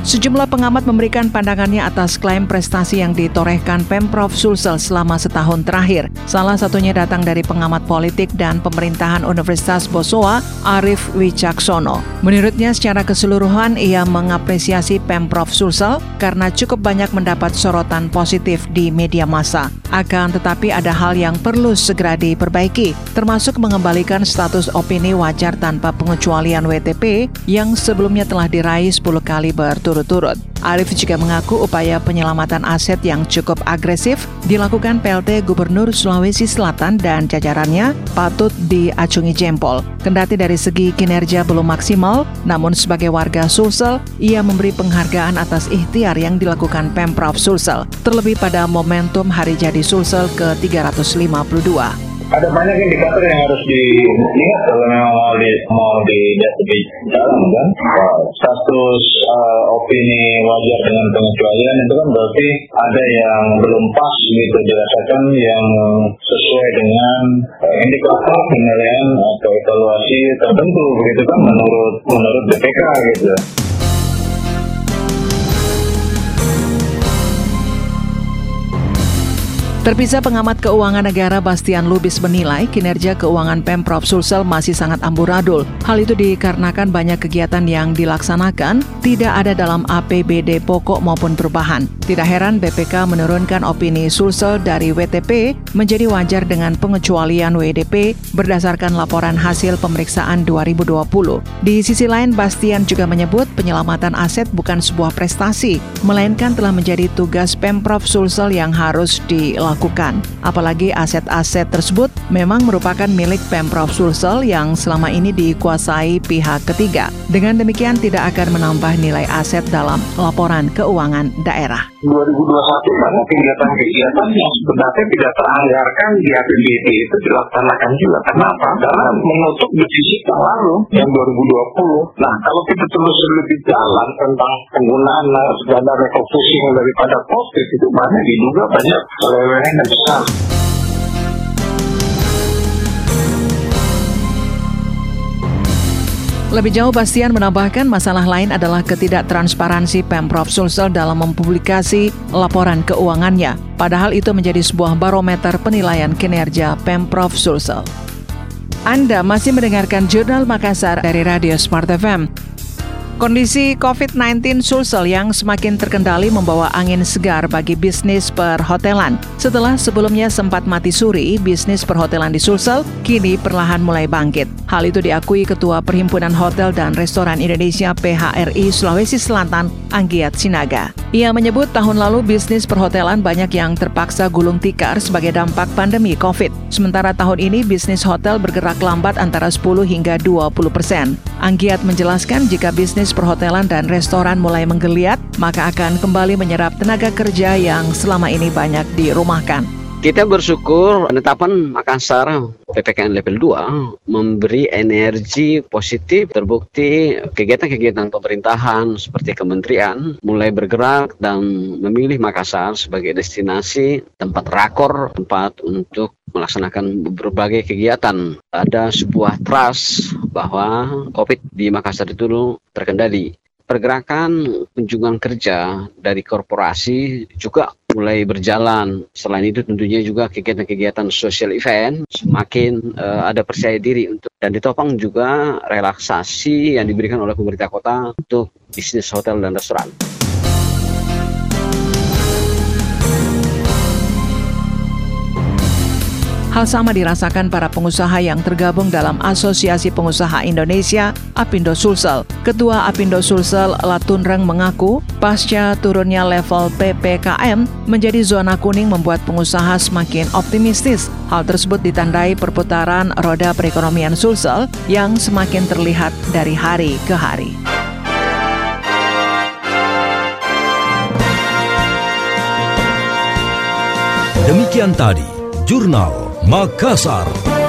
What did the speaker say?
Sejumlah pengamat memberikan pandangannya atas klaim prestasi yang ditorehkan Pemprov Sulsel selama setahun terakhir. Salah satunya datang dari pengamat politik dan pemerintahan Universitas Bosowa, Arif Wicaksono. Menurutnya secara keseluruhan ia mengapresiasi Pemprov Sulsel karena cukup banyak mendapat sorotan positif di media massa. Akan tetapi ada hal yang perlu segera diperbaiki, termasuk mengembalikan status opini wajar tanpa pengecualian WTP yang sebelumnya telah diraih 10 kali berturut berturut-turut. Arif juga mengaku upaya penyelamatan aset yang cukup agresif dilakukan PLT Gubernur Sulawesi Selatan dan jajarannya patut diacungi jempol. Kendati dari segi kinerja belum maksimal, namun sebagai warga Sulsel, ia memberi penghargaan atas ikhtiar yang dilakukan Pemprov Sulsel, terlebih pada momentum Hari Jadi Sulsel ke-352 ada banyak indikator yang harus dilihat kalau memang mau di mau di lebih dalam kan status uh, opini wajar dengan pengecualian itu kan berarti ada yang belum pas gitu dirasakan yang sesuai dengan uh, indikator penilaian atau evaluasi tertentu begitu kan menurut menurut BPK gitu. Terpisah pengamat keuangan negara Bastian Lubis menilai kinerja keuangan Pemprov Sulsel masih sangat amburadul. Hal itu dikarenakan banyak kegiatan yang dilaksanakan tidak ada dalam APBD pokok maupun perubahan. Tidak heran BPK menurunkan opini Sulsel dari WTP menjadi wajar dengan pengecualian WDP berdasarkan laporan hasil pemeriksaan 2020. Di sisi lain, Bastian juga menyebut penyelamatan aset bukan sebuah prestasi, melainkan telah menjadi tugas Pemprov Sulsel yang harus dilakukan lakukan. Apalagi aset-aset tersebut memang merupakan milik Pemprov Sulsel yang selama ini dikuasai pihak ketiga. Dengan demikian tidak akan menambah nilai aset dalam laporan keuangan daerah. 2021 banyak kegiatan-kegiatan yang sebenarnya tidak teranggarkan di APBD itu dilaksanakan juga. Kenapa? Karena menutup defisit lalu yang 2020. Nah, kalau kita terus lebih jalan tentang penggunaan dana refocusing daripada COVID itu banyak diduga banyak yang besar. Lebih jauh, Bastian menambahkan masalah lain adalah ketidaktransparansi Pemprov Sulsel dalam mempublikasi laporan keuangannya. Padahal itu menjadi sebuah barometer penilaian kinerja Pemprov Sulsel. Anda masih mendengarkan Jurnal Makassar dari Radio Smart FM. Kondisi COVID-19 Sulsel yang semakin terkendali membawa angin segar bagi bisnis perhotelan. Setelah sebelumnya sempat mati suri, bisnis perhotelan di Sulsel kini perlahan mulai bangkit. Hal itu diakui Ketua Perhimpunan Hotel dan Restoran Indonesia PHRI Sulawesi Selatan, Anggiat Sinaga. Ia menyebut tahun lalu bisnis perhotelan banyak yang terpaksa gulung tikar sebagai dampak pandemi COVID. Sementara tahun ini bisnis hotel bergerak lambat antara 10 hingga 20 persen. Anggiat menjelaskan jika bisnis bisnis perhotelan dan restoran mulai menggeliat, maka akan kembali menyerap tenaga kerja yang selama ini banyak dirumahkan. Kita bersyukur penetapan Makassar PPKN level 2 memberi energi positif terbukti kegiatan-kegiatan pemerintahan seperti kementerian mulai bergerak dan memilih Makassar sebagai destinasi tempat rakor, tempat untuk melaksanakan berbagai kegiatan. Ada sebuah trust bahwa COVID di Makassar itu terkendali. Pergerakan kunjungan kerja dari korporasi juga mulai berjalan. Selain itu tentunya juga kegiatan-kegiatan social event semakin uh, ada percaya diri untuk dan ditopang juga relaksasi yang diberikan oleh pemerintah kota untuk bisnis hotel dan restoran. Hal sama dirasakan para pengusaha yang tergabung dalam Asosiasi Pengusaha Indonesia, Apindo Sulsel. Ketua Apindo Sulsel, Latunreng mengaku, pasca turunnya level PPKM menjadi zona kuning membuat pengusaha semakin optimistis. Hal tersebut ditandai perputaran roda perekonomian Sulsel yang semakin terlihat dari hari ke hari. Demikian tadi, Jurnal Makassar.